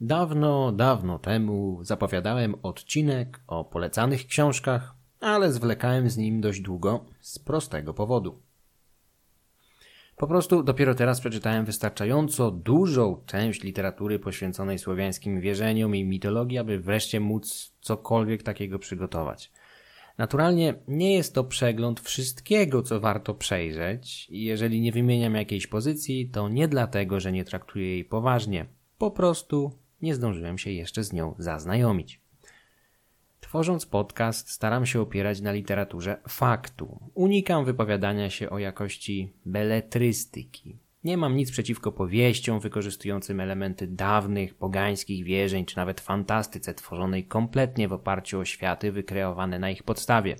Dawno, dawno temu zapowiadałem odcinek o polecanych książkach, ale zwlekałem z nim dość długo z prostego powodu. Po prostu dopiero teraz przeczytałem wystarczająco dużą część literatury poświęconej słowiańskim wierzeniom i mitologii, aby wreszcie móc cokolwiek takiego przygotować. Naturalnie nie jest to przegląd wszystkiego, co warto przejrzeć, i jeżeli nie wymieniam jakiejś pozycji, to nie dlatego, że nie traktuję jej poważnie. Po prostu nie zdążyłem się jeszcze z nią zaznajomić. Tworząc podcast, staram się opierać na literaturze faktu. Unikam wypowiadania się o jakości beletrystyki. Nie mam nic przeciwko powieściom wykorzystującym elementy dawnych, pogańskich wierzeń, czy nawet fantastyce tworzonej kompletnie w oparciu o światy wykreowane na ich podstawie.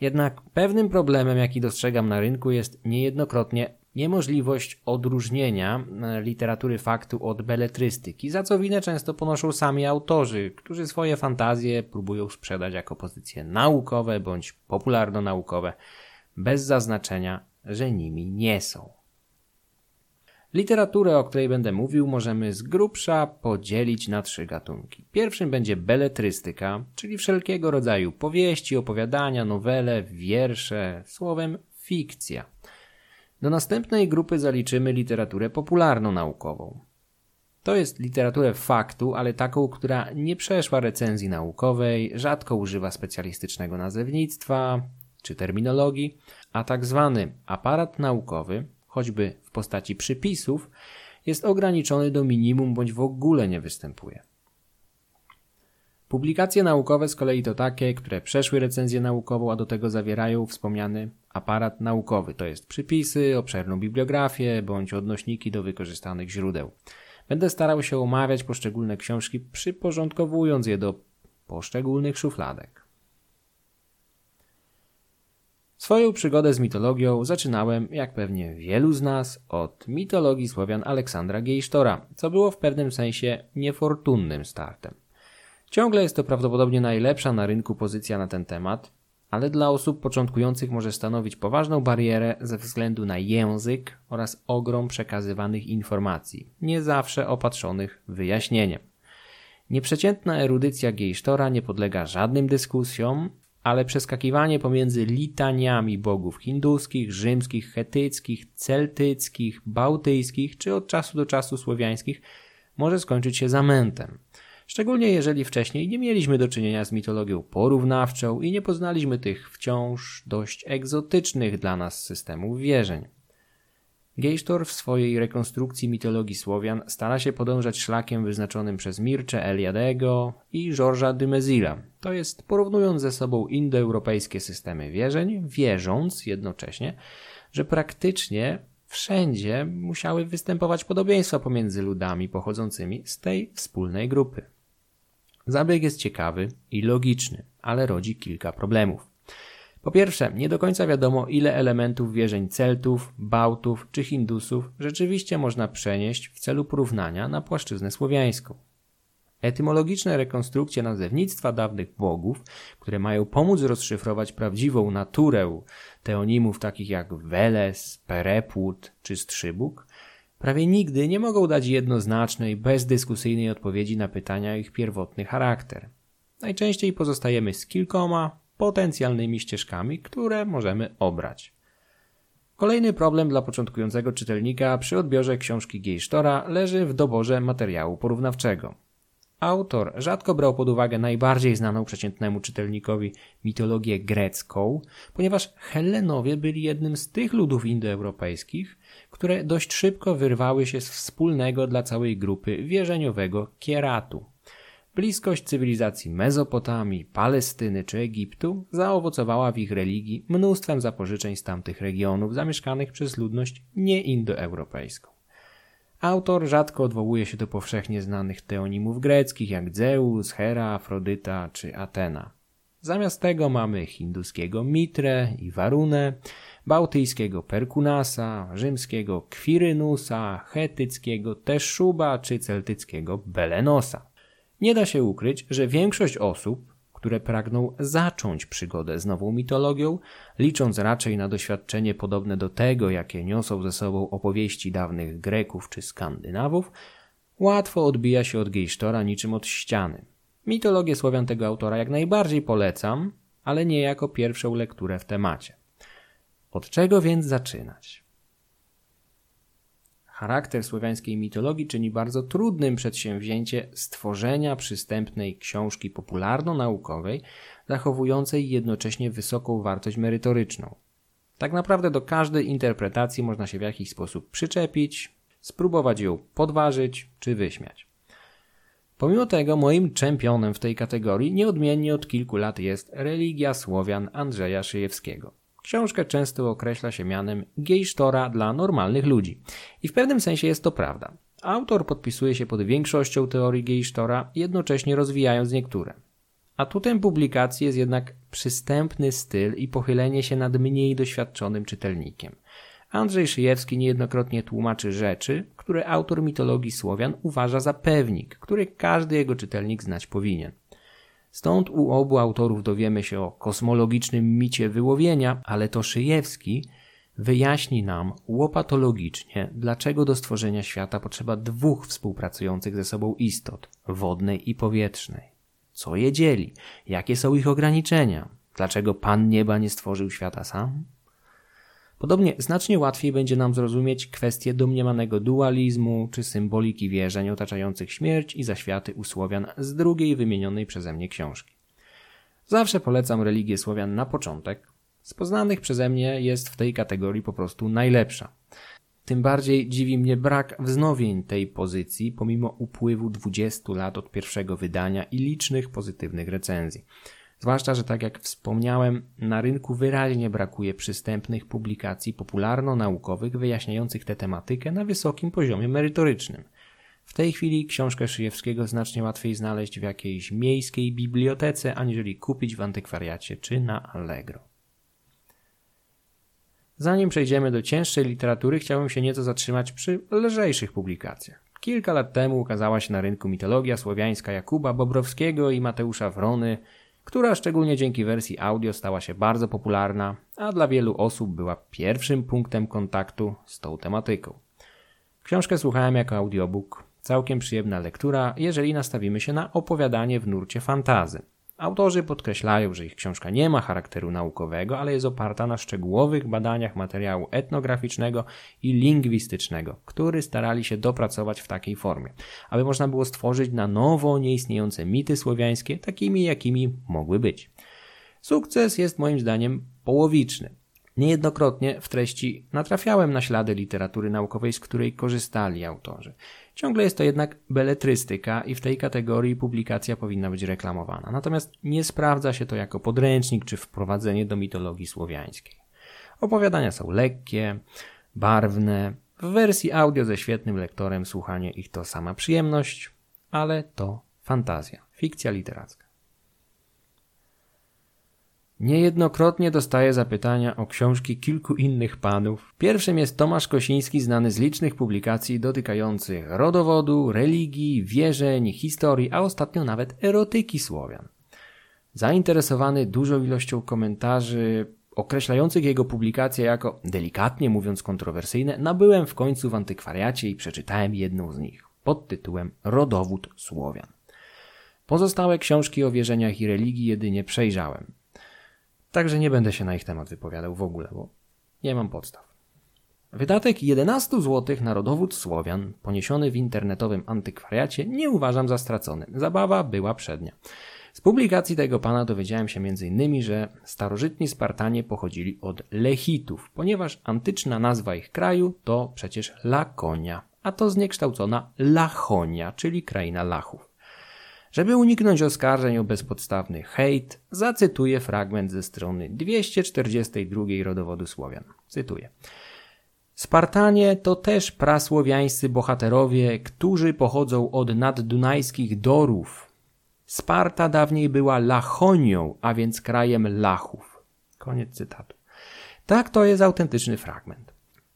Jednak pewnym problemem, jaki dostrzegam na rynku, jest niejednokrotnie niemożliwość odróżnienia e, literatury faktu od beletrystyki, za co winę często ponoszą sami autorzy, którzy swoje fantazje próbują sprzedać jako pozycje naukowe bądź popularno-naukowe, bez zaznaczenia, że nimi nie są. Literaturę, o której będę mówił, możemy z grubsza podzielić na trzy gatunki. Pierwszym będzie beletrystyka, czyli wszelkiego rodzaju powieści, opowiadania, nowele, wiersze, słowem fikcja. Do następnej grupy zaliczymy literaturę popularno-naukową. To jest literaturę faktu, ale taką, która nie przeszła recenzji naukowej, rzadko używa specjalistycznego nazewnictwa czy terminologii, a tak zwany aparat naukowy, choćby w postaci przypisów, jest ograniczony do minimum bądź w ogóle nie występuje. Publikacje naukowe z kolei to takie, które przeszły recenzję naukową, a do tego zawierają wspomniany aparat naukowy, to jest przypisy, obszerną bibliografię bądź odnośniki do wykorzystanych źródeł. Będę starał się omawiać poszczególne książki, przyporządkowując je do poszczególnych szufladek. Swoją przygodę z mitologią zaczynałem, jak pewnie wielu z nas, od mitologii Słowian Aleksandra Geisztora, co było w pewnym sensie niefortunnym startem. Ciągle jest to prawdopodobnie najlepsza na rynku pozycja na ten temat, ale dla osób początkujących może stanowić poważną barierę ze względu na język oraz ogrom przekazywanych informacji, nie zawsze opatrzonych wyjaśnieniem. Nieprzeciętna erudycja Geisztora nie podlega żadnym dyskusjom, ale przeskakiwanie pomiędzy litaniami bogów hinduskich, rzymskich, chetyckich, celtyckich, bałtyckich czy od czasu do czasu słowiańskich może skończyć się zamętem. Szczególnie jeżeli wcześniej nie mieliśmy do czynienia z mitologią porównawczą i nie poznaliśmy tych wciąż dość egzotycznych dla nas systemów wierzeń. Geisztor w swojej rekonstrukcji mitologii Słowian stara się podążać szlakiem wyznaczonym przez Mircze Eliadego i Georgesa de Mezila, to jest porównując ze sobą indoeuropejskie systemy wierzeń, wierząc jednocześnie, że praktycznie wszędzie musiały występować podobieństwa pomiędzy ludami pochodzącymi z tej wspólnej grupy. Zabieg jest ciekawy i logiczny, ale rodzi kilka problemów. Po pierwsze, nie do końca wiadomo, ile elementów wierzeń Celtów, Bałtów czy Hindusów rzeczywiście można przenieść w celu porównania na płaszczyznę słowiańską. Etymologiczne rekonstrukcje nazewnictwa dawnych bogów, które mają pomóc rozszyfrować prawdziwą naturę teonimów takich jak Weles, Perepłód czy Strzybuk, prawie nigdy nie mogą dać jednoznacznej, bezdyskusyjnej odpowiedzi na pytania o ich pierwotny charakter. Najczęściej pozostajemy z kilkoma potencjalnymi ścieżkami, które możemy obrać. Kolejny problem dla początkującego czytelnika przy odbiorze książki Geisztora leży w doborze materiału porównawczego. Autor rzadko brał pod uwagę najbardziej znaną przeciętnemu czytelnikowi mitologię grecką, ponieważ Hellenowie byli jednym z tych ludów indoeuropejskich, które dość szybko wyrwały się z wspólnego dla całej grupy wierzeniowego kieratu. Bliskość cywilizacji Mezopotamii, Palestyny czy Egiptu zaowocowała w ich religii mnóstwem zapożyczeń z tamtych regionów zamieszkanych przez ludność nieindoeuropejską. Autor rzadko odwołuje się do powszechnie znanych teonimów greckich jak Zeus, Hera, Afrodyta czy Atena. Zamiast tego mamy hinduskiego Mitrę i Warunę, bałtyjskiego Perkunasa, rzymskiego Kwirynusa, chetyckiego Teszuba czy celtyckiego Belenosa. Nie da się ukryć, że większość osób, które pragną zacząć przygodę z nową mitologią, licząc raczej na doświadczenie podobne do tego, jakie niosą ze sobą opowieści dawnych Greków czy Skandynawów, łatwo odbija się od Gejsztora niczym od ściany. Mitologię Słowian tego autora jak najbardziej polecam, ale nie jako pierwszą lekturę w temacie. Od czego więc zaczynać? Charakter słowiańskiej mitologii czyni bardzo trudnym przedsięwzięcie stworzenia przystępnej książki popularno-naukowej, zachowującej jednocześnie wysoką wartość merytoryczną. Tak naprawdę do każdej interpretacji można się w jakiś sposób przyczepić, spróbować ją podważyć czy wyśmiać. Pomimo tego moim czempionem w tej kategorii nieodmiennie od kilku lat jest Religia Słowian Andrzeja Szyjewskiego. Książkę często określa się mianem gejsztora dla normalnych ludzi. I w pewnym sensie jest to prawda. Autor podpisuje się pod większością teorii gejsztora, jednocześnie rozwijając niektóre. Atutem publikacji jest jednak przystępny styl i pochylenie się nad mniej doświadczonym czytelnikiem. Andrzej Szyjewski niejednokrotnie tłumaczy rzeczy, które autor mitologii Słowian uważa za pewnik, który każdy jego czytelnik znać powinien. Stąd u obu autorów dowiemy się o kosmologicznym micie wyłowienia, ale to Szyjewski wyjaśni nam łopatologicznie, dlaczego do stworzenia świata potrzeba dwóch współpracujących ze sobą istot wodnej i powietrznej. Co je dzieli? Jakie są ich ograniczenia? Dlaczego Pan Nieba nie stworzył świata sam? Podobnie znacznie łatwiej będzie nam zrozumieć kwestię domniemanego dualizmu czy symboliki wierzeń otaczających śmierć i zaświaty u Słowian z drugiej wymienionej przeze mnie książki. Zawsze polecam religię Słowian na początek. Z poznanych przeze mnie jest w tej kategorii po prostu najlepsza. Tym bardziej dziwi mnie brak wznowień tej pozycji pomimo upływu 20 lat od pierwszego wydania i licznych pozytywnych recenzji. Zwłaszcza, że tak jak wspomniałem, na rynku wyraźnie brakuje przystępnych publikacji popularno-naukowych wyjaśniających tę tematykę na wysokim poziomie merytorycznym. W tej chwili książkę Szyjewskiego znacznie łatwiej znaleźć w jakiejś miejskiej bibliotece, aniżeli kupić w antykwariacie czy na Allegro. Zanim przejdziemy do cięższej literatury, chciałbym się nieco zatrzymać przy lżejszych publikacjach. Kilka lat temu ukazała się na rynku mitologia słowiańska Jakuba Bobrowskiego i Mateusza Wrony, która szczególnie dzięki wersji audio stała się bardzo popularna, a dla wielu osób była pierwszym punktem kontaktu z tą tematyką. Książkę słuchałem jako audiobook, całkiem przyjemna lektura, jeżeli nastawimy się na opowiadanie w nurcie fantazy. Autorzy podkreślają, że ich książka nie ma charakteru naukowego, ale jest oparta na szczegółowych badaniach materiału etnograficznego i lingwistycznego, który starali się dopracować w takiej formie, aby można było stworzyć na nowo nieistniejące mity słowiańskie takimi, jakimi mogły być. Sukces jest moim zdaniem połowiczny. Niejednokrotnie w treści natrafiałem na ślady literatury naukowej, z której korzystali autorzy. Ciągle jest to jednak beletrystyka i w tej kategorii publikacja powinna być reklamowana. Natomiast nie sprawdza się to jako podręcznik czy wprowadzenie do mitologii słowiańskiej. Opowiadania są lekkie, barwne. W wersji audio ze świetnym lektorem słuchanie ich to sama przyjemność, ale to fantazja, fikcja literacka. Niejednokrotnie dostaję zapytania o książki kilku innych panów. Pierwszym jest Tomasz Kosiński, znany z licznych publikacji dotykających rodowodu, religii, wierzeń, historii, a ostatnio nawet erotyki Słowian. Zainteresowany dużą ilością komentarzy określających jego publikacje jako, delikatnie mówiąc, kontrowersyjne, nabyłem w końcu w antykwariacie i przeczytałem jedną z nich pod tytułem Rodowód Słowian. Pozostałe książki o wierzeniach i religii jedynie przejrzałem. Także nie będę się na ich temat wypowiadał w ogóle, bo nie mam podstaw. Wydatek 11 zł na rodowód Słowian, poniesiony w internetowym antykwariacie, nie uważam za stracony. Zabawa była przednia. Z publikacji tego pana dowiedziałem się m.in., że starożytni Spartanie pochodzili od Lechitów, ponieważ antyczna nazwa ich kraju to przecież Lakonia, a to zniekształcona Lachonia, czyli kraina Lachów. Żeby uniknąć oskarżeń o bezpodstawny hejt, zacytuję fragment ze strony 242 rodowodu Słowian. Cytuję. Spartanie to też prasłowiańscy bohaterowie, którzy pochodzą od naddunajskich Dorów. Sparta dawniej była Lachonią, a więc krajem Lachów. Koniec cytatu. Tak to jest autentyczny fragment.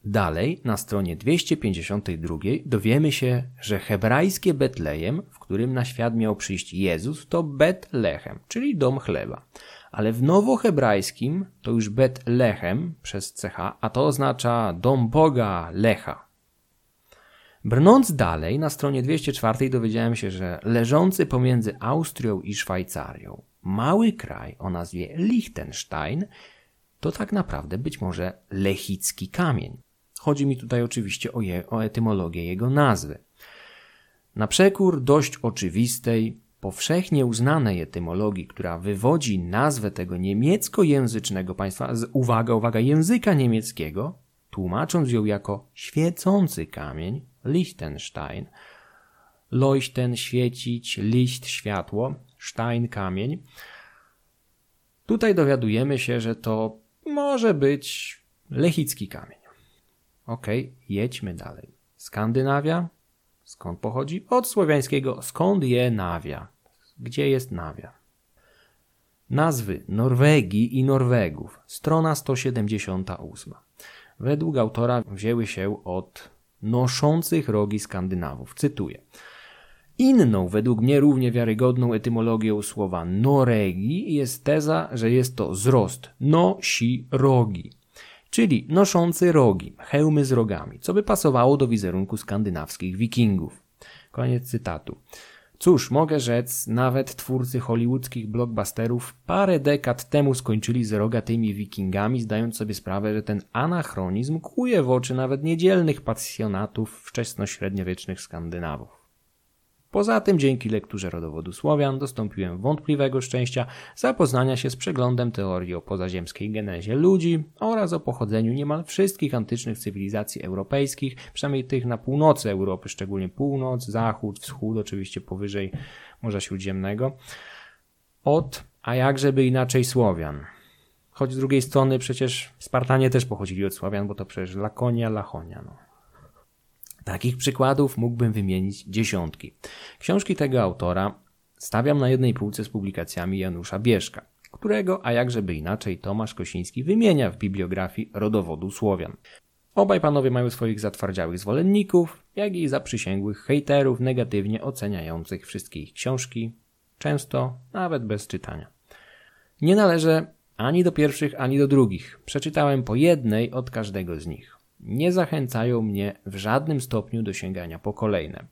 Dalej, na stronie 252 dowiemy się, że hebrajskie Betlejem, w którym na świat miał przyjść Jezus, to Betlechem, czyli dom chleba. Ale w nowohebrajskim to już Betlechem przez CH, a to oznacza dom Boga Lecha. Brnąc dalej, na stronie 204 dowiedziałem się, że leżący pomiędzy Austrią i Szwajcarią mały kraj o nazwie Liechtenstein to tak naprawdę być może lechicki kamień. Chodzi mi tutaj oczywiście o, je, o etymologię jego nazwy. Na przekór dość oczywistej, powszechnie uznanej etymologii, która wywodzi nazwę tego niemieckojęzycznego państwa z, uwaga, uwaga, języka niemieckiego, tłumacząc ją jako świecący kamień, Liechtenstein, leuchten świecić, licht światło, Stein kamień. Tutaj dowiadujemy się, że to może być lechicki kamień. Ok, jedźmy dalej. Skandynawia. Skąd pochodzi? Od słowiańskiego skąd je nawia. Gdzie jest nawia? Nazwy Norwegii i Norwegów. Strona 178. Według autora wzięły się od noszących rogi Skandynawów. Cytuję. Inną, według mnie równie wiarygodną etymologią słowa noregi jest teza, że jest to wzrost nosi rogi, czyli noszący rogi, hełmy z rogami, co by pasowało do wizerunku skandynawskich wikingów. Koniec cytatu. Cóż, mogę rzec, nawet twórcy hollywoodzkich blockbusterów parę dekad temu skończyli z rogatymi wikingami, zdając sobie sprawę, że ten anachronizm kuje w oczy nawet niedzielnych pasjonatów wczesnośredniowiecznych Skandynawów. Poza tym dzięki lekturze rodowodu Słowian dostąpiłem wątpliwego szczęścia zapoznania się z przeglądem teorii o pozaziemskiej genezie ludzi oraz o pochodzeniu niemal wszystkich antycznych cywilizacji europejskich, przynajmniej tych na północy Europy, szczególnie północ, zachód, wschód, oczywiście powyżej Morza Śródziemnego, od, a jakżeby inaczej Słowian. Choć z drugiej strony przecież Spartanie też pochodzili od Słowian, bo to przecież Lakonia, Lachonia. No. Takich przykładów mógłbym wymienić dziesiątki. Książki tego autora stawiam na jednej półce z publikacjami Janusza Bieszka, którego, a jakżeby inaczej, Tomasz Kosiński wymienia w bibliografii rodowodu Słowian. Obaj panowie mają swoich zatwardziałych zwolenników, jak i zaprzysięgłych hejterów negatywnie oceniających wszystkie ich książki, często nawet bez czytania. Nie należę ani do pierwszych, ani do drugich. Przeczytałem po jednej od każdego z nich nie zachęcają mnie w żadnym stopniu do sięgania po kolejne.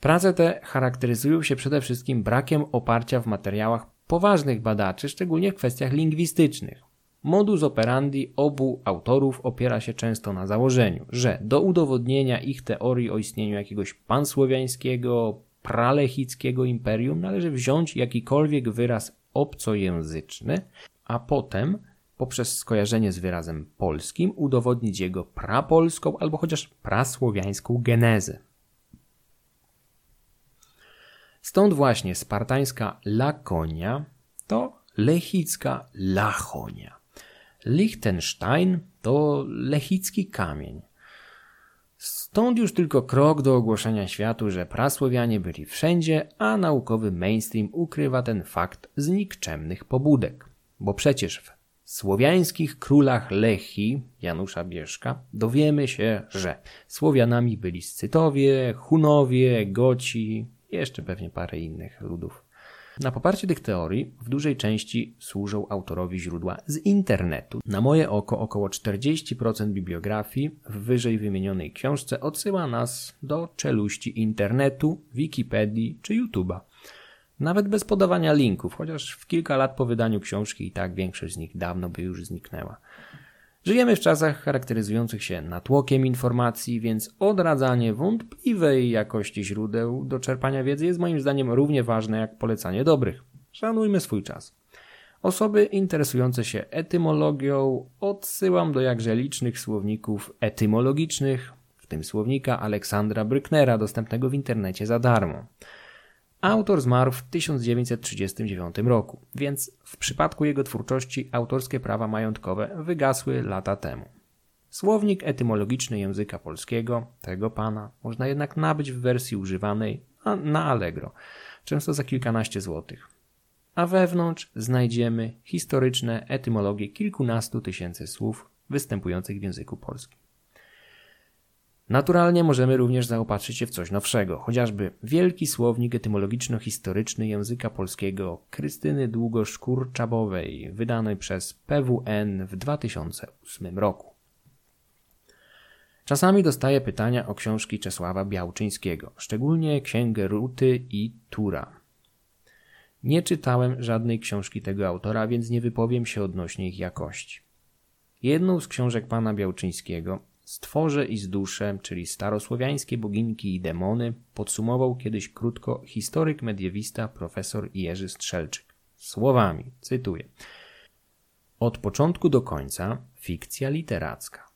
Prace te charakteryzują się przede wszystkim brakiem oparcia w materiałach poważnych badaczy, szczególnie w kwestiach lingwistycznych. Modus operandi obu autorów opiera się często na założeniu, że do udowodnienia ich teorii o istnieniu jakiegoś pansłowiańskiego, pralechickiego imperium należy wziąć jakikolwiek wyraz obcojęzyczny, a potem poprzez skojarzenie z wyrazem polskim udowodnić jego prapolską albo chociaż prasłowiańską genezę. Stąd właśnie spartańska Lakonia to lechicka Lachonia. Liechtenstein to lechicki kamień. Stąd już tylko krok do ogłoszenia światu, że prasłowianie byli wszędzie, a naukowy mainstream ukrywa ten fakt z nikczemnych pobudek. Bo przecież w słowiańskich królach Lechi Janusza Bieszka dowiemy się, że Słowianami byli Scytowie, Hunowie, Goci, jeszcze pewnie parę innych ludów. Na poparcie tych teorii w dużej części służą autorowi źródła z internetu. Na moje oko około 40% bibliografii w wyżej wymienionej książce odsyła nas do czeluści internetu, Wikipedii czy YouTube'a. Nawet bez podawania linków, chociaż w kilka lat po wydaniu książki i tak większość z nich dawno by już zniknęła. Żyjemy w czasach charakteryzujących się natłokiem informacji, więc odradzanie wątpliwej jakości źródeł do czerpania wiedzy jest moim zdaniem równie ważne jak polecanie dobrych. Szanujmy swój czas. Osoby interesujące się etymologią odsyłam do jakże licznych słowników etymologicznych, w tym słownika Aleksandra Brücknera dostępnego w internecie za darmo. Autor zmarł w 1939 roku, więc w przypadku jego twórczości autorskie prawa majątkowe wygasły lata temu. Słownik etymologiczny języka polskiego tego pana można jednak nabyć w wersji używanej na Allegro, często za kilkanaście złotych. A wewnątrz znajdziemy historyczne etymologie kilkunastu tysięcy słów występujących w języku polskim. Naturalnie możemy również zaopatrzyć się w coś nowszego, chociażby Wielki Słownik Etymologiczno-Historyczny Języka Polskiego Krystyny Długosz-Kurczabowej, wydany przez PWN w 2008 roku. Czasami dostaję pytania o książki Czesława Białczyńskiego, szczególnie Księgę Ruty i Tura. Nie czytałem żadnej książki tego autora, więc nie wypowiem się odnośnie ich jakości. Jedną z książek pana Białczyńskiego, Stworze i Zdusze, czyli starosłowiańskie boginki i demony, podsumował kiedyś krótko historyk mediewista profesor Jerzy Strzelczyk. Słowami, cytuję. Od początku do końca fikcja literacka.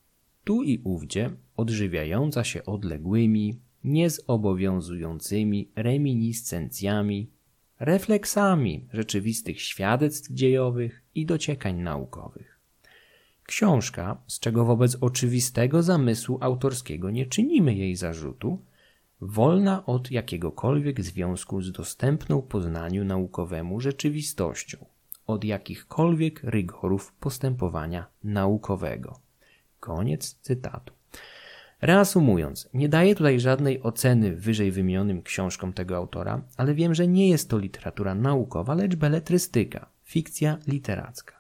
Tu i ówdzie odżywiająca się odległymi, niezobowiązującymi reminiscencjami, refleksami rzeczywistych świadectw dziejowych i dociekań naukowych. Książka, z czego wobec oczywistego zamysłu autorskiego nie czynimy jej zarzutu, wolna od jakiegokolwiek związku z dostępną poznaniu naukowemu rzeczywistością, od jakichkolwiek rygorów postępowania naukowego. Koniec cytatu. Reasumując, nie daję tutaj żadnej oceny wyżej wymienionym książkom tego autora, ale wiem, że nie jest to literatura naukowa, lecz beletrystyka, fikcja literacka.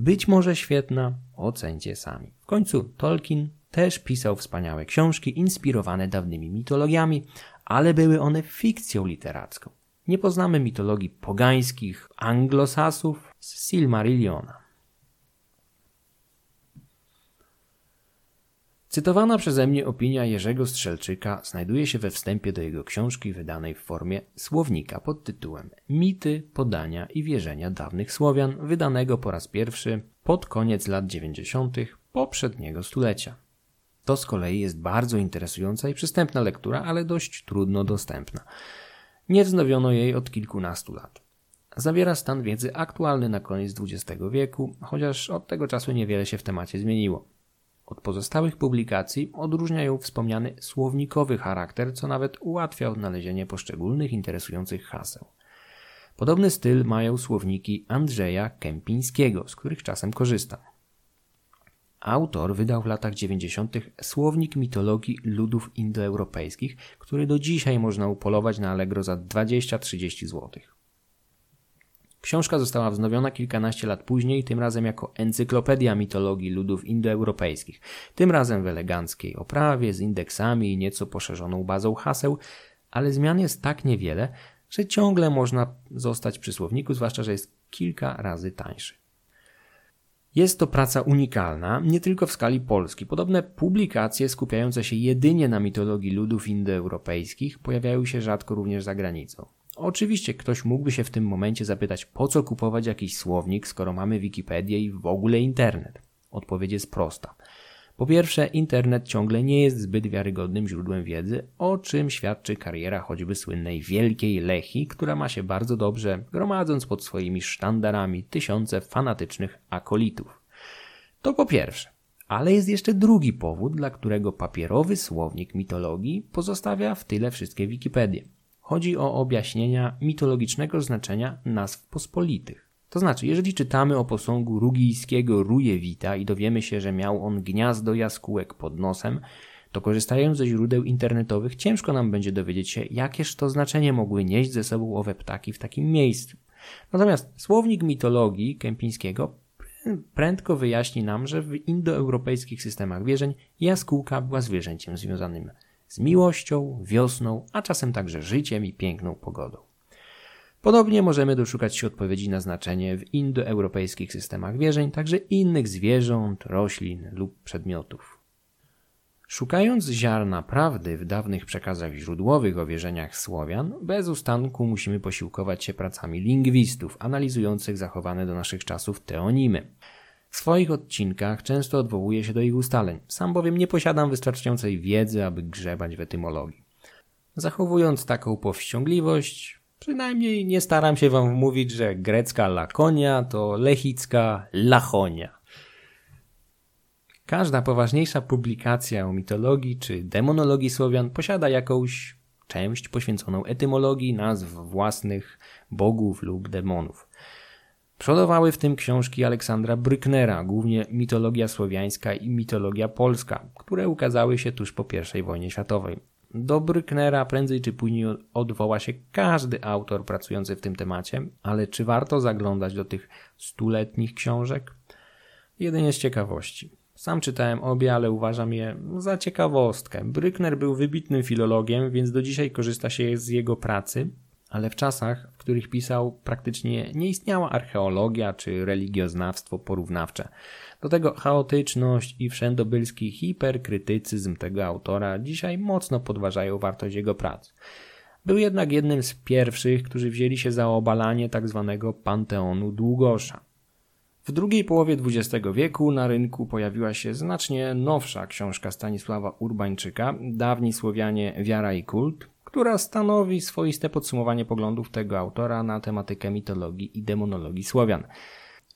Być może świetna, ocencie sami. W końcu Tolkien też pisał wspaniałe książki inspirowane dawnymi mitologiami, ale były one fikcją literacką. Nie poznamy mitologii pogańskich anglosasów z Silmarilliona. Cytowana przeze mnie opinia Jerzego Strzelczyka znajduje się we wstępie do jego książki wydanej w formie słownika pod tytułem Mity, podania i wierzenia dawnych Słowian, wydanego po raz pierwszy pod koniec lat 90. poprzedniego stulecia. To z kolei jest bardzo interesująca i przystępna lektura, ale dość trudno dostępna. Nie wznowiono jej od kilkunastu lat. Zawiera stan wiedzy aktualny na koniec XX wieku, chociaż od tego czasu niewiele się w temacie zmieniło. Od pozostałych publikacji odróżnia ją wspomniany słownikowy charakter, co nawet ułatwia odnalezienie poszczególnych interesujących haseł. Podobny styl mają słowniki Andrzeja Kępińskiego, z których czasem korzystam. Autor wydał w latach 90. słownik mitologii ludów indoeuropejskich, który do dzisiaj można upolować na Allegro za 20-30 zł. Książka została wznowiona kilkanaście lat później, tym razem jako encyklopedia mitologii ludów indoeuropejskich, tym razem w eleganckiej oprawie, z indeksami i nieco poszerzoną bazą haseł, ale zmian jest tak niewiele, że ciągle można zostać przy słowniku, zwłaszcza, że jest kilka razy tańszy. Jest to praca unikalna, nie tylko w skali Polski. Podobne publikacje skupiające się jedynie na mitologii ludów indoeuropejskich pojawiają się rzadko również za granicą. Oczywiście ktoś mógłby się w tym momencie zapytać, po co kupować jakiś słownik, skoro mamy Wikipedię i w ogóle internet. Odpowiedź jest prosta. Po pierwsze, internet ciągle nie jest zbyt wiarygodnym źródłem wiedzy, o czym świadczy kariera choćby słynnej Wielkiej Lechi, która ma się bardzo dobrze, gromadząc pod swoimi sztandarami tysiące fanatycznych akolitów. To po pierwsze. Ale jest jeszcze drugi powód, dla którego papierowy słownik mitologii pozostawia w tyle wszystkie Wikipedie. Chodzi o objaśnienia mitologicznego znaczenia nazw pospolitych. To znaczy, jeżeli czytamy o posągu rugijskiego Rujewita i dowiemy się, że miał on gniazdo jaskółek pod nosem, to korzystając ze źródeł internetowych ciężko nam będzie dowiedzieć się, jakież to znaczenie mogły nieść ze sobą owe ptaki w takim miejscu. Natomiast słownik mitologii Kępińskiego prędko wyjaśni nam, że w indoeuropejskich systemach wierzeń jaskółka była zwierzęciem związanym z miłością, wiosną, a czasem także życiem i piękną pogodą. Podobnie możemy doszukać się odpowiedzi na znaczenie w indoeuropejskich systemach wierzeń także innych zwierząt, roślin lub przedmiotów. Szukając ziarna prawdy w dawnych przekazach źródłowych o wierzeniach Słowian, bez ustanku musimy posiłkować się pracami lingwistów analizujących zachowane do naszych czasów teonimy. W swoich odcinkach często odwołuję się do ich ustaleń, sam bowiem nie posiadam wystarczającej wiedzy, aby grzebać w etymologii. Zachowując taką powściągliwość, przynajmniej nie staram się wam wmówić, że grecka lakonia to lechicka lachonia. Każda poważniejsza publikacja o mitologii czy demonologii Słowian posiada jakąś część poświęconą etymologii nazw własnych bogów lub demonów. Przodowały w tym książki Aleksandra Brücknera, głównie mitologia słowiańska i mitologia polska, które ukazały się tuż po I wojnie światowej. Do Brücknera prędzej czy później odwoła się każdy autor pracujący w tym temacie, ale czy warto zaglądać do tych stuletnich książek? Jedynie z ciekawości. Sam czytałem obie, ale uważam je za ciekawostkę. Brückner był wybitnym filologiem, więc do dzisiaj korzysta się z jego pracy, ale w czasach, w których pisał, praktycznie nie istniała archeologia czy religioznawstwo porównawcze. Do tego chaotyczność i wszędobylski hiperkrytycyzm tego autora dzisiaj mocno podważają wartość jego prac. Był jednak jednym z pierwszych, którzy wzięli się za obalanie tzw. Tak panteonu Długosza. W drugiej połowie XX wieku na rynku pojawiła się znacznie nowsza książka Stanisława Urbańczyka, Dawni Słowianie Wiara i Kult, która stanowi swoiste podsumowanie poglądów tego autora na tematykę mitologii i demonologii Słowian.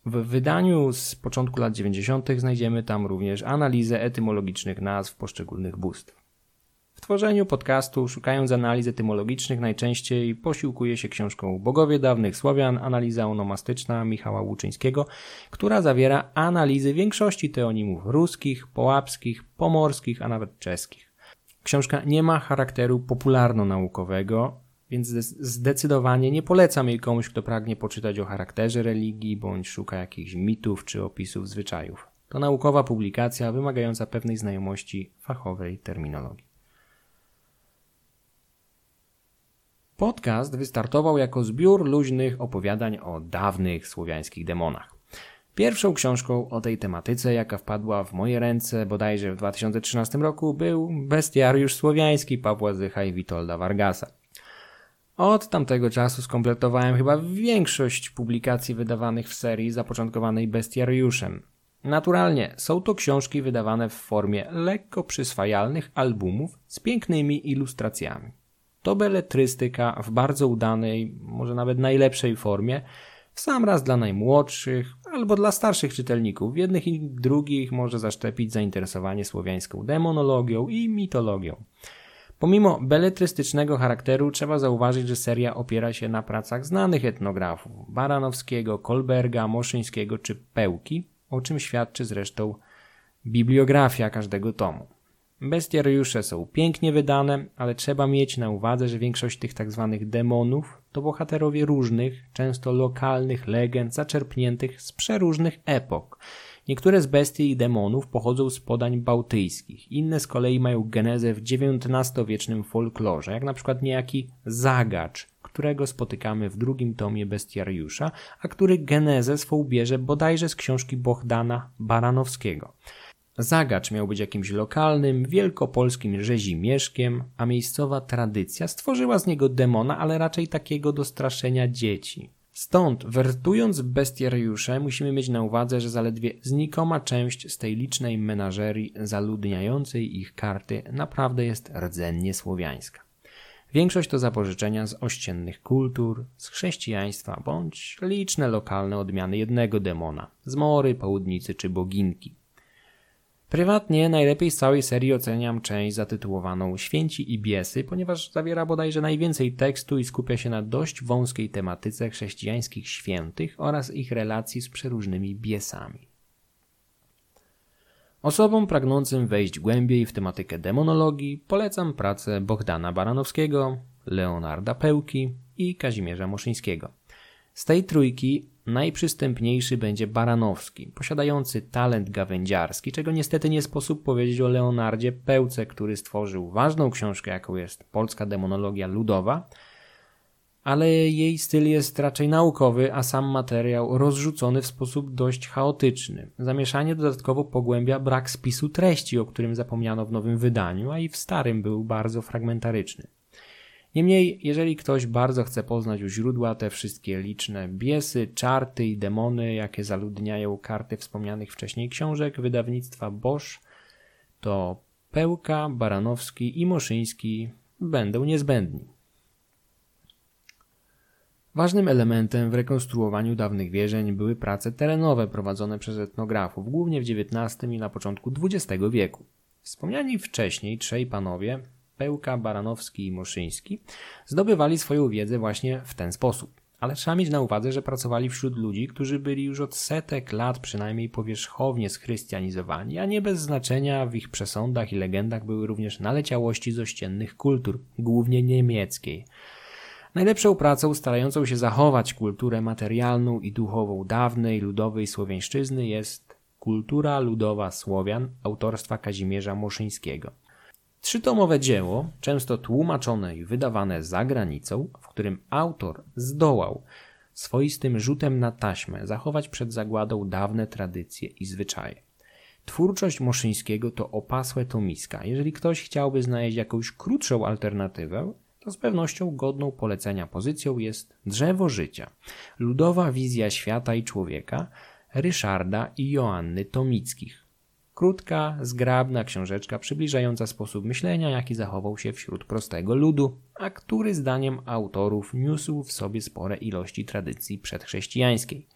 W wydaniu z początku lat 90. znajdziemy tam również analizę etymologicznych nazw poszczególnych bóstw tworzeniu podcastu, szukając analiz etymologicznych, najczęściej posiłkuje się książką Bogowie dawnych Słowian, analiza onomastyczna Michała Łuczyńskiego, która zawiera analizy większości teonimów ruskich, połapskich, pomorskich, a nawet czeskich. Książka nie ma charakteru popularno-naukowego, więc zdecydowanie nie polecam jej komuś, kto pragnie poczytać o charakterze religii bądź szuka jakichś mitów czy opisów zwyczajów. To naukowa publikacja wymagająca pewnej znajomości fachowej terminologii. Podcast wystartował jako zbiór luźnych opowiadań o dawnych słowiańskich demonach. Pierwszą książką o tej tematyce, jaka wpadła w moje ręce bodajże w 2013 roku, był Bestiariusz Słowiański Pawła Zycha i Witolda Vargasa. Od tamtego czasu skompletowałem chyba większość publikacji wydawanych w serii zapoczątkowanej Bestiariuszem. Naturalnie są to książki wydawane w formie lekko przyswajalnych albumów z pięknymi ilustracjami. To beletrystyka w bardzo udanej, może nawet najlepszej formie, w sam raz dla najmłodszych albo dla starszych czytelników. Jednych i drugich może zaszczepić zainteresowanie słowiańską demonologią i mitologią. Pomimo beletrystycznego charakteru trzeba zauważyć, że seria opiera się na pracach znanych etnografów Baranowskiego, Kolberga, Moszyńskiego czy Pełki, o czym świadczy zresztą bibliografia każdego tomu. Bestiariusze są pięknie wydane, ale trzeba mieć na uwadze, że większość tych tzw. Tak demonów to bohaterowie różnych, często lokalnych legend zaczerpniętych z przeróżnych epok. Niektóre z bestii i demonów pochodzą z podań bałtyjskich, inne z kolei mają genezę w XIX-wiecznym folklorze, jak na przykład niejaki Zagacz, którego spotykamy w drugim tomie Bestiariusza, a który genezę swą bierze bodajże z książki Bohdana Baranowskiego. Zagacz miał być jakimś lokalnym, wielkopolskim rzezimieszkiem, a miejscowa tradycja stworzyła z niego demona, ale raczej takiego do straszenia dzieci. Stąd, wertując bestiariusze, musimy mieć na uwadze, że zaledwie znikoma część z tej licznej menażerii zaludniającej ich karty naprawdę jest rdzennie słowiańska. Większość to zapożyczenia z ościennych kultur, z chrześcijaństwa bądź liczne lokalne odmiany jednego demona, z mory, południcy czy boginki. Prywatnie najlepiej z całej serii oceniam część zatytułowaną Święci i Biesy, ponieważ zawiera bodajże najwięcej tekstu i skupia się na dość wąskiej tematyce chrześcijańskich świętych oraz ich relacji z przeróżnymi biesami. Osobom pragnącym wejść głębiej w tematykę demonologii polecam pracę Bohdana Baranowskiego, Leonarda Pełki i Kazimierza Moszyńskiego. Z tej trójki najprzystępniejszy będzie Baranowski, posiadający talent gawędziarski, czego niestety nie sposób powiedzieć o Leonardzie Pełce, który stworzył ważną książkę, jaką jest Polska Demonologia Ludowa, ale jej styl jest raczej naukowy, a sam materiał rozrzucony w sposób dość chaotyczny. Zamieszanie dodatkowo pogłębia brak spisu treści, o którym zapomniano w nowym wydaniu, a i w starym był bardzo fragmentaryczny. Niemniej, jeżeli ktoś bardzo chce poznać u źródła te wszystkie liczne biesy, czarty i demony, jakie zaludniają karty wspomnianych wcześniej książek wydawnictwa Bosch, to Pełka, Baranowski i Moszyński będą niezbędni. Ważnym elementem w rekonstruowaniu dawnych wierzeń były prace terenowe prowadzone przez etnografów, głównie w XIX i na początku XX wieku. Wspomniani wcześniej trzej panowie Pełka, Baranowski i Moszyński zdobywali swoją wiedzę właśnie w ten sposób. Ale trzeba mieć na uwadze, że pracowali wśród ludzi, którzy byli już od setek lat przynajmniej powierzchownie schrystianizowani, a nie bez znaczenia w ich przesądach i legendach były również naleciałości z ościennych kultur, głównie niemieckiej. Najlepszą pracą starającą się zachować kulturę materialną i duchową dawnej ludowej słowiańszczyzny jest Kultura ludowa Słowian autorstwa Kazimierza Moszyńskiego. Trzytomowe dzieło, często tłumaczone i wydawane za granicą, w którym autor zdołał swoistym rzutem na taśmę zachować przed zagładą dawne tradycje i zwyczaje. Twórczość Moszyńskiego to opasłe tomiska. Jeżeli ktoś chciałby znaleźć jakąś krótszą alternatywę, to z pewnością godną polecenia pozycją jest Drzewo Życia, ludowa wizja świata i człowieka Ryszarda i Joanny Tomickich. Krótka, zgrabna książeczka przybliżająca sposób myślenia, jaki zachował się wśród prostego ludu, a który zdaniem autorów niósł w sobie spore ilości tradycji przedchrześcijańskiej.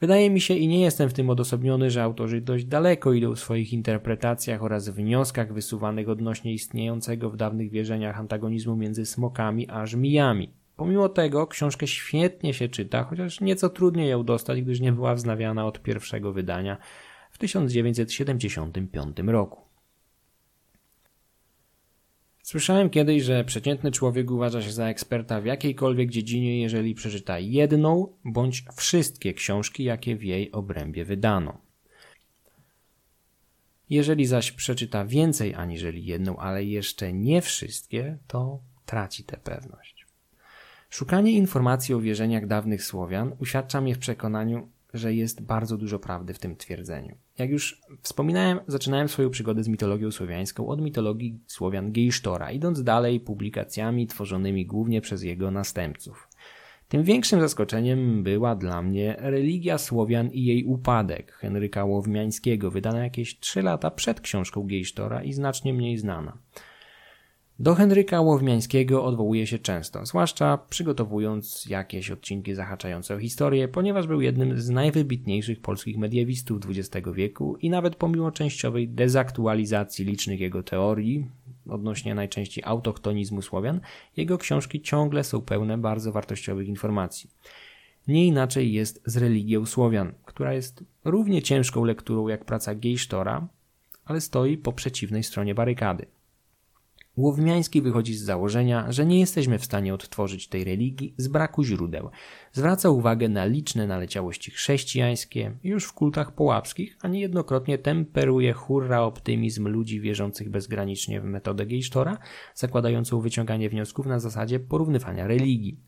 Wydaje mi się i nie jestem w tym odosobniony, że autorzy dość daleko idą w swoich interpretacjach oraz wnioskach wysuwanych odnośnie istniejącego w dawnych wierzeniach antagonizmu między smokami a żmijami. Pomimo tego książkę świetnie się czyta, chociaż nieco trudniej ją dostać, gdyż nie była wznawiana od pierwszego wydania w 1975 roku. Słyszałem kiedyś, że przeciętny człowiek uważa się za eksperta w jakiejkolwiek dziedzinie, jeżeli przeczyta jedną bądź wszystkie książki, jakie w jej obrębie wydano. Jeżeli zaś przeczyta więcej aniżeli jedną, ale jeszcze nie wszystkie, to traci tę pewność. Szukanie informacji o wierzeniach dawnych Słowian uświadcza mnie w przekonaniu, że jest bardzo dużo prawdy w tym twierdzeniu. Jak już wspominałem, zaczynałem swoją przygodę z mitologią słowiańską od mitologii Słowian Gejsztora, idąc dalej publikacjami tworzonymi głównie przez jego następców. Tym większym zaskoczeniem była dla mnie religia Słowian i jej upadek Henryka Łowmiańskiego, wydana jakieś trzy lata przed książką Gejsztora i znacznie mniej znana. Do Henryka Łowmiańskiego odwołuje się często, zwłaszcza przygotowując jakieś odcinki zahaczające o historię, ponieważ był jednym z najwybitniejszych polskich mediewistów XX wieku i nawet pomimo częściowej dezaktualizacji licznych jego teorii odnośnie najczęściej autochtonizmu Słowian, jego książki ciągle są pełne bardzo wartościowych informacji. Nie inaczej jest z religią Słowian, która jest równie ciężką lekturą jak praca Gejsztora, ale stoi po przeciwnej stronie barykady. Łowmiański wychodzi z założenia, że nie jesteśmy w stanie odtworzyć tej religii z braku źródeł. Zwraca uwagę na liczne naleciałości chrześcijańskie już w kultach połapskich, a niejednokrotnie temperuje hurra optymizm ludzi wierzących bezgranicznie w metodę Gejsztora, zakładającą wyciąganie wniosków na zasadzie porównywania religii.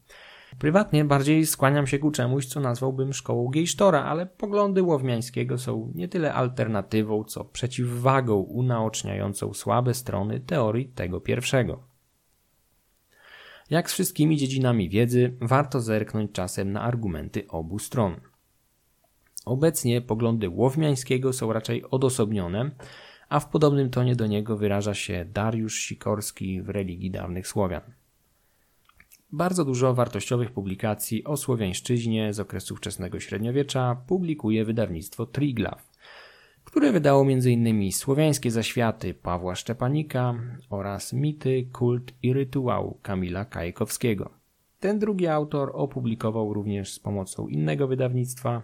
Prywatnie bardziej skłaniam się ku czemuś, co nazwałbym szkołą Gejsztora, ale poglądy Łowmiańskiego są nie tyle alternatywą, co przeciwwagą unaoczniającą słabe strony teorii tego pierwszego. Jak z wszystkimi dziedzinami wiedzy, warto zerknąć czasem na argumenty obu stron. Obecnie poglądy Łowmiańskiego są raczej odosobnione, a w podobnym tonie do niego wyraża się Dariusz Sikorski w religii dawnych Słowian. Bardzo dużo wartościowych publikacji o słowiańszczyźnie z okresu wczesnego średniowiecza publikuje wydawnictwo Triglav, które wydało m.in. Słowiańskie zaświaty Pawła Szczepanika oraz Mity, kult i rytuał Kamila Kajkowskiego. Ten drugi autor opublikował również z pomocą innego wydawnictwa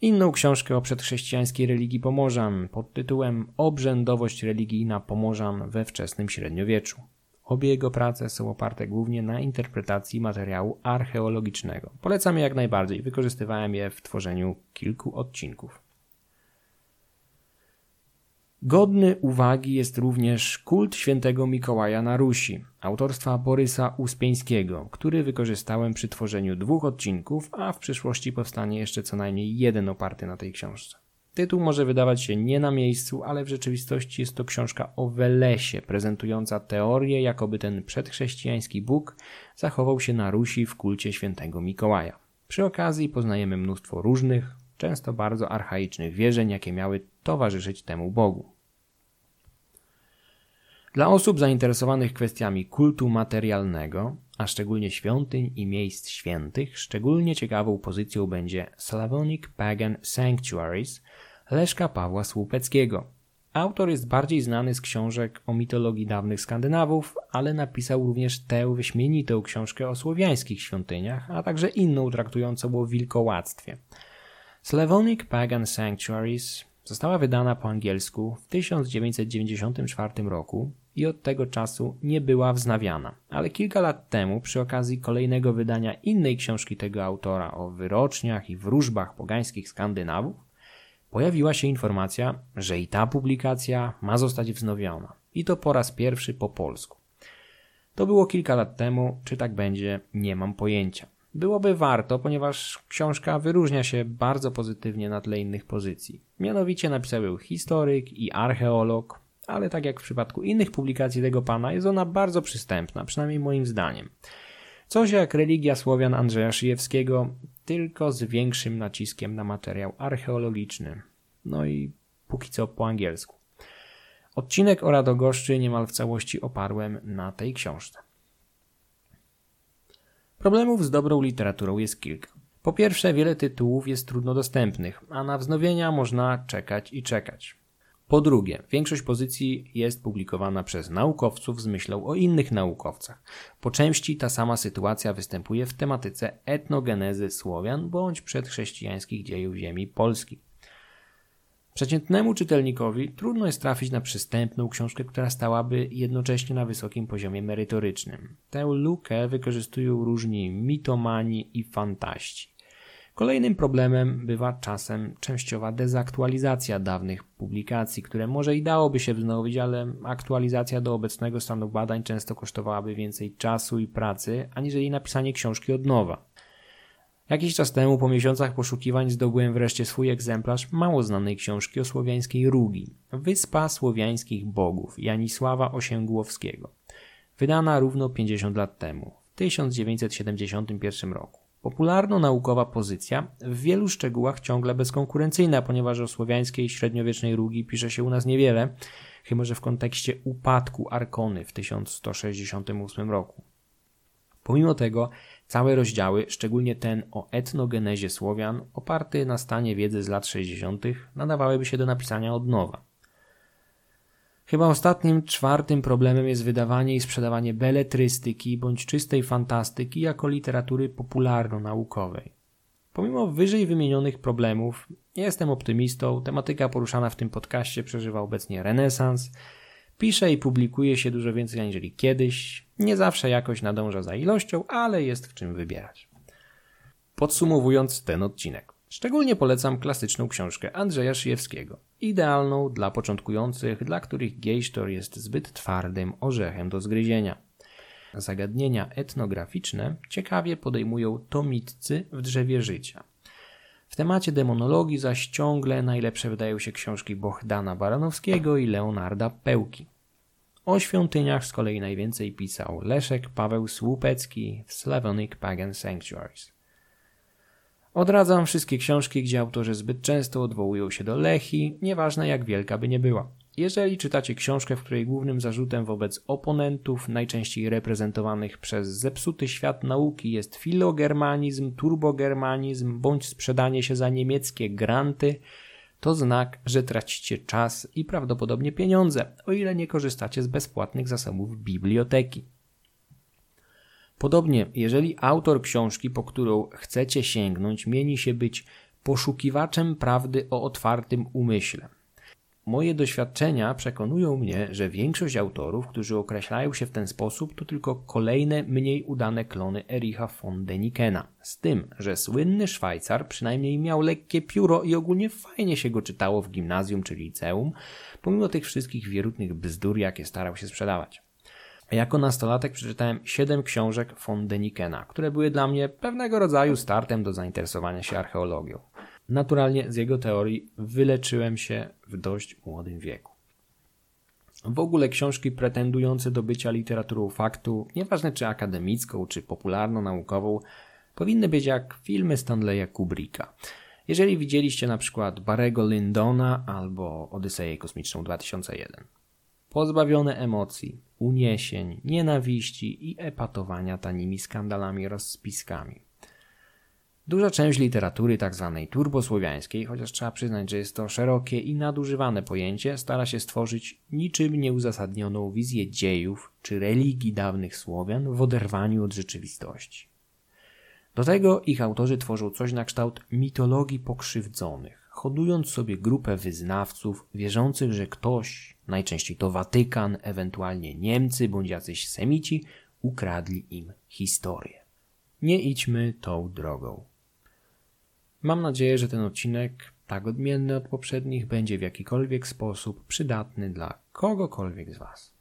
inną książkę o przedchrześcijańskiej religii Pomorzan pod tytułem Obrzędowość religijna Pomorzan we wczesnym średniowieczu. Obie jego prace są oparte głównie na interpretacji materiału archeologicznego. Polecam je jak najbardziej, wykorzystywałem je w tworzeniu kilku odcinków. Godny uwagi jest również kult świętego Mikołaja na Rusi, autorstwa Borysa Uspieńskiego, który wykorzystałem przy tworzeniu dwóch odcinków, a w przyszłości powstanie jeszcze co najmniej jeden oparty na tej książce. Tytuł może wydawać się nie na miejscu, ale w rzeczywistości jest to książka o Welesie, prezentująca teorię, jakoby ten przedchrześcijański Bóg zachował się na Rusi w kulcie świętego Mikołaja. Przy okazji poznajemy mnóstwo różnych, często bardzo archaicznych wierzeń, jakie miały towarzyszyć temu Bogu. Dla osób zainteresowanych kwestiami kultu materialnego, a szczególnie świątyń i miejsc świętych, szczególnie ciekawą pozycją będzie Slavonic Pagan Sanctuaries Leszka Pawła Słupeckiego. Autor jest bardziej znany z książek o mitologii dawnych Skandynawów, ale napisał również tę wyśmienitą książkę o słowiańskich świątyniach, a także inną traktującą o wilkołactwie. Slavonic Pagan Sanctuaries została wydana po angielsku w 1994 roku i od tego czasu nie była wznawiana. Ale kilka lat temu, przy okazji kolejnego wydania innej książki tego autora o wyroczniach i wróżbach pogańskich Skandynawów, pojawiła się informacja, że i ta publikacja ma zostać wznowiona. I to po raz pierwszy po polsku. To było kilka lat temu, czy tak będzie, nie mam pojęcia. Byłoby warto, ponieważ książka wyróżnia się bardzo pozytywnie na tle innych pozycji. Mianowicie napisał ją historyk i archeolog, ale tak jak w przypadku innych publikacji tego pana, jest ona bardzo przystępna, przynajmniej moim zdaniem. Coś jak religia Słowian Andrzeja Szyjewskiego, tylko z większym naciskiem na materiał archeologiczny. No i póki co po angielsku. Odcinek o Radogoszczy niemal w całości oparłem na tej książce. Problemów z dobrą literaturą jest kilka. Po pierwsze, wiele tytułów jest trudno dostępnych, a na wznowienia można czekać i czekać. Po drugie, większość pozycji jest publikowana przez naukowców z myślą o innych naukowcach. Po części ta sama sytuacja występuje w tematyce etnogenezy Słowian bądź przedchrześcijańskich dziejów ziemi Polski. Przeciętnemu czytelnikowi trudno jest trafić na przystępną książkę, która stałaby jednocześnie na wysokim poziomie merytorycznym. Tę lukę wykorzystują różni mitomani i fantaści. Kolejnym problemem bywa czasem częściowa dezaktualizacja dawnych publikacji, które może i dałoby się wznowić, ale aktualizacja do obecnego stanu badań często kosztowałaby więcej czasu i pracy, aniżeli napisanie książki od nowa. Jakiś czas temu, po miesiącach poszukiwań, zdobyłem wreszcie swój egzemplarz mało znanej książki o słowiańskiej Rugi, Wyspa Słowiańskich Bogów Janisława Osięgłowskiego, wydana równo 50 lat temu, w 1971 roku. Popularno-naukowa pozycja, w wielu szczegółach ciągle bezkonkurencyjna, ponieważ o słowiańskiej średniowiecznej Rugi pisze się u nas niewiele, chyba że w kontekście upadku Arkony w 1168 roku. Pomimo tego całe rozdziały, szczególnie ten o etnogenezie Słowian, oparty na stanie wiedzy z lat 60., nadawałyby się do napisania od nowa. Chyba ostatnim, czwartym problemem jest wydawanie i sprzedawanie beletrystyki bądź czystej fantastyki jako literatury popularno-naukowej. Pomimo wyżej wymienionych problemów, jestem optymistą, tematyka poruszana w tym podcaście przeżywa obecnie renesans, pisze i publikuje się dużo więcej aniżeli kiedyś, nie zawsze jakoś nadąża za ilością, ale jest w czym wybierać. Podsumowując ten odcinek. Szczególnie polecam klasyczną książkę Andrzeja Szyjewskiego, idealną dla początkujących, dla których gejsztor jest zbyt twardym orzechem do zgryzienia. Zagadnienia etnograficzne ciekawie podejmują tomitcy w drzewie życia. W temacie demonologii zaś ciągle najlepsze wydają się książki Bohdana Baranowskiego i Leonarda Pełki. O świątyniach z kolei najwięcej pisał Leszek Paweł Słupecki w Slavonic Pagan Sanctuaries. Odradzam wszystkie książki, gdzie autorzy zbyt często odwołują się do Lechi, nieważne jak wielka by nie była. Jeżeli czytacie książkę, w której głównym zarzutem wobec oponentów, najczęściej reprezentowanych przez zepsuty świat nauki, jest filogermanizm, turbogermanizm bądź sprzedanie się za niemieckie granty, to znak, że tracicie czas i prawdopodobnie pieniądze, o ile nie korzystacie z bezpłatnych zasobów biblioteki. Podobnie, jeżeli autor książki, po którą chcecie sięgnąć, mieni się być poszukiwaczem prawdy o otwartym umyśle. Moje doświadczenia przekonują mnie, że większość autorów, którzy określają się w ten sposób, to tylko kolejne mniej udane klony Ericha von Denikena. Z tym, że słynny Szwajcar przynajmniej miał lekkie pióro i ogólnie fajnie się go czytało w gimnazjum czy liceum, pomimo tych wszystkich wierutnych bzdur, jakie starał się sprzedawać. Jako nastolatek przeczytałem siedem książek von Denikena, które były dla mnie pewnego rodzaju startem do zainteresowania się archeologią. Naturalnie z jego teorii wyleczyłem się w dość młodym wieku. W ogóle książki pretendujące do bycia literaturą faktu, nieważne czy akademicką, czy popularno-naukową, powinny być jak filmy Stanleya Kubricka. Jeżeli widzieliście na przykład Barego Lyndona albo Odyseję Kosmiczną 2001. Pozbawione emocji, uniesień, nienawiści i epatowania tanimi skandalami rozspiskami. Duża część literatury tzw. Tak turbosłowiańskiej, chociaż trzeba przyznać, że jest to szerokie i nadużywane pojęcie, stara się stworzyć niczym nieuzasadnioną wizję dziejów czy religii dawnych Słowian w oderwaniu od rzeczywistości. Do tego ich autorzy tworzą coś na kształt mitologii pokrzywdzonych, hodując sobie grupę wyznawców wierzących, że ktoś, najczęściej to Watykan, ewentualnie Niemcy bądź jacyś Semici, ukradli im historię. Nie idźmy tą drogą. Mam nadzieję, że ten odcinek tak odmienny od poprzednich, będzie w jakikolwiek sposób przydatny dla kogokolwiek z Was.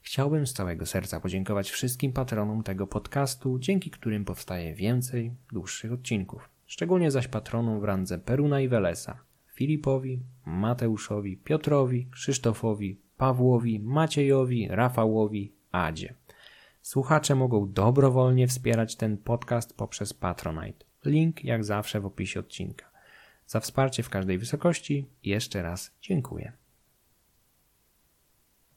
Chciałbym z całego serca podziękować wszystkim patronom tego podcastu, dzięki którym powstaje więcej dłuższych odcinków. Szczególnie zaś patronom w randze Peruna i Welesa, Filipowi, Mateuszowi, Piotrowi, Krzysztofowi, Pawłowi, Maciejowi, Rafałowi, Adzie. Słuchacze mogą dobrowolnie wspierać ten podcast poprzez Patronite. Link jak zawsze w opisie odcinka. Za wsparcie w każdej wysokości jeszcze raz dziękuję.